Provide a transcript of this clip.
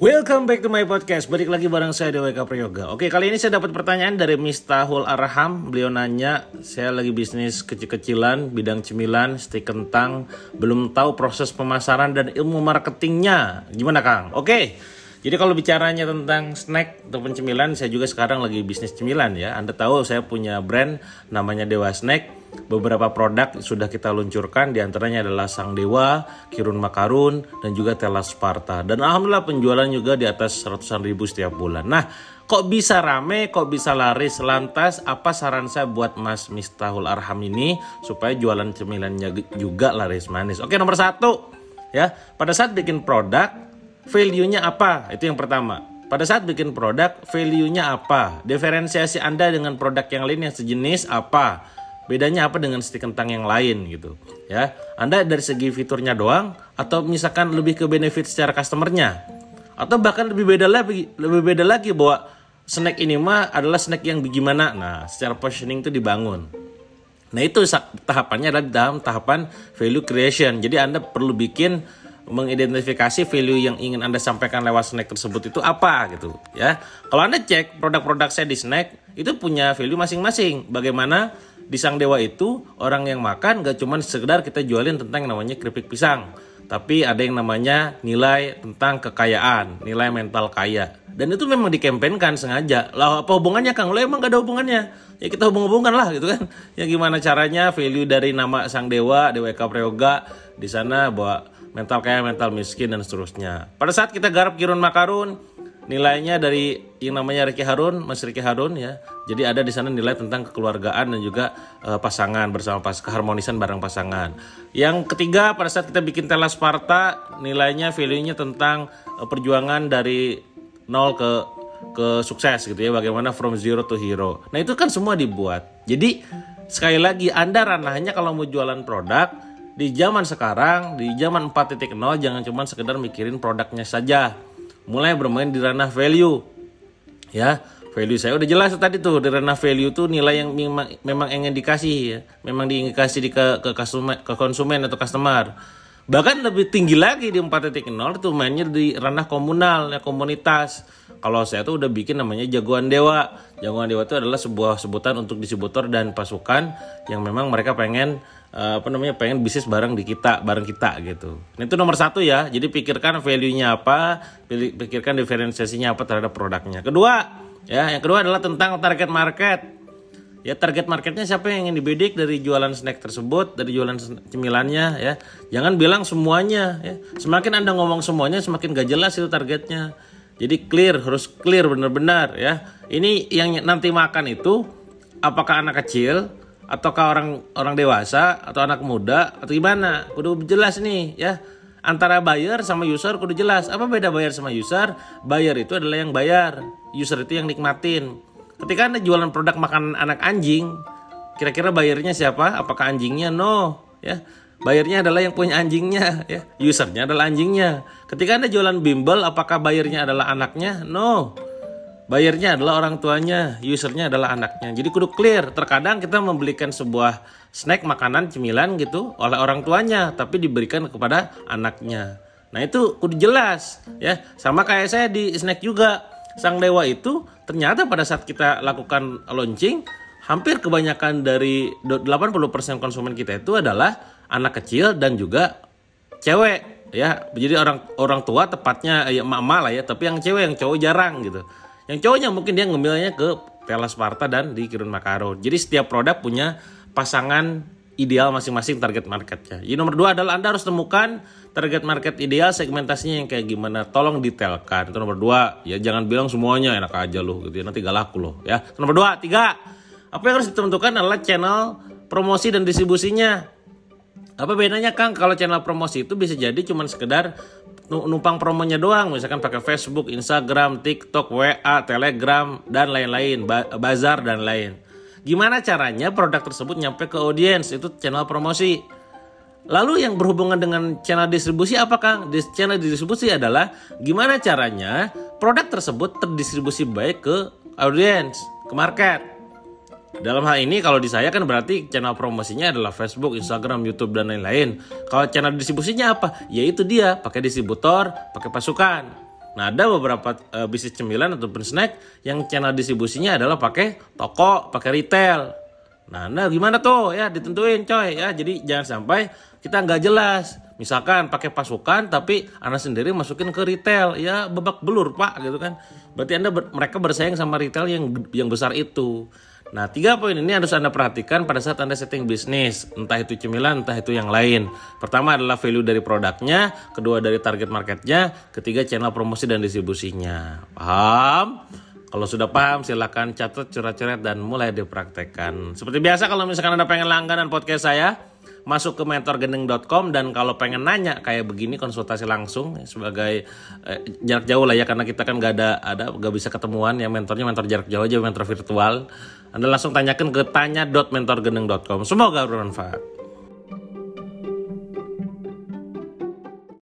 Welcome back to my podcast. Balik lagi bareng saya Eka Prayoga. Oke, kali ini saya dapat pertanyaan dari Mistahul Arham. Beliau nanya, saya lagi bisnis kecil-kecilan, bidang cemilan, stik kentang, belum tahu proses pemasaran dan ilmu marketingnya. Gimana Kang? Oke. Jadi kalau bicaranya tentang snack atau cemilan, saya juga sekarang lagi bisnis cemilan ya. Anda tahu saya punya brand namanya Dewa Snack. Beberapa produk sudah kita luncurkan, di antaranya adalah Sang Dewa, Kirun Makarun, dan juga Telas Sparta. Dan alhamdulillah penjualan juga di atas ratusan ribu setiap bulan. Nah, kok bisa rame, kok bisa laris lantas? Apa saran saya buat Mas Mistahul Arham ini supaya jualan cemilannya juga laris manis? Oke, nomor satu ya, pada saat bikin produk value-nya apa? Itu yang pertama. Pada saat bikin produk, value-nya apa? Diferensiasi Anda dengan produk yang lain yang sejenis apa? Bedanya apa dengan stik kentang yang lain gitu ya? Anda dari segi fiturnya doang atau misalkan lebih ke benefit secara customernya? Atau bahkan lebih beda lagi, lebih beda lagi bahwa snack ini mah adalah snack yang bagaimana? Nah, secara positioning itu dibangun. Nah, itu tahapannya adalah dalam tahapan value creation. Jadi Anda perlu bikin mengidentifikasi value yang ingin Anda sampaikan lewat snack tersebut itu apa gitu ya. Kalau Anda cek produk-produk saya di snack itu punya value masing-masing. Bagaimana di Sang Dewa itu orang yang makan gak cuma sekedar kita jualin tentang yang namanya keripik pisang. Tapi ada yang namanya nilai tentang kekayaan, nilai mental kaya. Dan itu memang dikampanyekan sengaja. Lah apa hubungannya Kang? Lo emang gak ada hubungannya. Ya kita hubung-hubungkan lah gitu kan. Ya gimana caranya value dari nama Sang Dewa, Dewa Eka Prayoga di sana bahwa mental kaya, mental miskin dan seterusnya. Pada saat kita garap Kirun Makarun, nilainya dari yang namanya Ricky Harun, Mas Ricky Harun ya. Jadi ada di sana nilai tentang kekeluargaan dan juga uh, pasangan bersama pas keharmonisan bareng pasangan. Yang ketiga pada saat kita bikin Tela Sparta, nilainya value-nya tentang uh, perjuangan dari nol ke ke sukses gitu ya, bagaimana from zero to hero. Nah, itu kan semua dibuat. Jadi sekali lagi Anda ranahnya kalau mau jualan produk di zaman sekarang, di zaman 4.0 jangan cuma sekedar mikirin produknya saja. Mulai bermain di ranah value. Ya, value saya udah jelas tadi tuh di ranah value tuh nilai yang memang, memang ingin dikasih ya. Memang diingin kasih di ke, ke, konsumen, ke konsumen atau customer. Bahkan lebih tinggi lagi di 4.0 itu mainnya di ranah komunal ya komunitas. Kalau saya tuh udah bikin namanya jagoan dewa. Jagoan dewa itu adalah sebuah sebutan untuk distributor dan pasukan yang memang mereka pengen uh, apa namanya pengen bisnis bareng di kita bareng kita gitu. Nah, itu nomor satu ya. Jadi pikirkan value-nya apa, pikirkan diferensiasinya apa terhadap produknya. Kedua, ya yang kedua adalah tentang target market. Ya target marketnya siapa yang ingin dibidik dari jualan snack tersebut, dari jualan cemilannya ya. Jangan bilang semuanya ya. Semakin Anda ngomong semuanya semakin gak jelas itu targetnya. Jadi clear, harus clear benar-benar ya. Ini yang nanti makan itu apakah anak kecil, ataukah orang orang dewasa atau anak muda atau gimana? Kudu jelas nih ya. Antara buyer sama user kudu jelas. Apa beda buyer sama user? Buyer itu adalah yang bayar user itu yang nikmatin. Ketika anda jualan produk makanan anak anjing kira-kira bayarnya siapa? Apakah anjingnya? No ya bayarnya adalah yang punya anjingnya ya usernya adalah anjingnya ketika anda jualan bimbel apakah bayarnya adalah anaknya no Bayarnya adalah orang tuanya, usernya adalah anaknya. Jadi kudu clear. Terkadang kita membelikan sebuah snack makanan cemilan gitu oleh orang tuanya, tapi diberikan kepada anaknya. Nah itu kudu jelas ya. Sama kayak saya di snack juga. Sang dewa itu ternyata pada saat kita lakukan launching, hampir kebanyakan dari 80% konsumen kita itu adalah anak kecil dan juga cewek ya. Jadi orang orang tua tepatnya ya emak lah ya, tapi yang cewek yang cowok jarang gitu. Yang cowoknya mungkin dia ngambilnya ke Tela Sparta dan di Kirun Makarun. Jadi setiap produk punya pasangan ideal masing-masing target marketnya. Jadi nomor dua adalah Anda harus temukan target market ideal segmentasinya yang kayak gimana. Tolong detailkan. Itu nomor dua. Ya jangan bilang semuanya enak aja loh gitu ya. Nanti gak laku loh ya. Nomor dua. Tiga. Apa yang harus ditentukan adalah channel promosi dan distribusinya. Apa bedanya Kang kalau channel promosi itu bisa jadi cuma sekedar numpang promonya doang misalkan pakai Facebook, Instagram, TikTok, WA, Telegram dan lain-lain, bazar dan lain. Gimana caranya produk tersebut nyampe ke audiens itu channel promosi. Lalu yang berhubungan dengan channel distribusi apa Kang? Channel distribusi adalah gimana caranya produk tersebut terdistribusi baik ke audiens, ke market. Dalam hal ini kalau di saya kan berarti channel promosinya adalah Facebook, Instagram, YouTube dan lain-lain. Kalau channel distribusinya apa? Yaitu dia pakai distributor, pakai pasukan. Nah, ada beberapa uh, bisnis cemilan ataupun snack yang channel distribusinya adalah pakai toko, pakai retail. Nah, nah gimana tuh ya ditentuin coy ya. Jadi jangan sampai kita nggak jelas. Misalkan pakai pasukan tapi anda sendiri masukin ke retail ya babak belur pak gitu kan. Berarti anda ber, mereka bersaing sama retail yang yang besar itu. Nah, tiga poin ini harus Anda perhatikan pada saat Anda setting bisnis, entah itu cemilan, entah itu yang lain. Pertama adalah value dari produknya, kedua dari target marketnya, ketiga channel promosi dan distribusinya. Paham? Kalau sudah paham, silahkan catat, coret-coret, dan mulai dipraktekkan. Seperti biasa, kalau misalkan Anda pengen langganan podcast saya, masuk ke mentorgendeng.com dan kalau pengen nanya kayak begini konsultasi langsung sebagai eh, jarak jauh lah ya karena kita kan gak ada ada gak bisa ketemuan ya mentornya mentor jarak jauh aja mentor virtual anda langsung tanyakan ke tanya.mentorgendeng.com semoga bermanfaat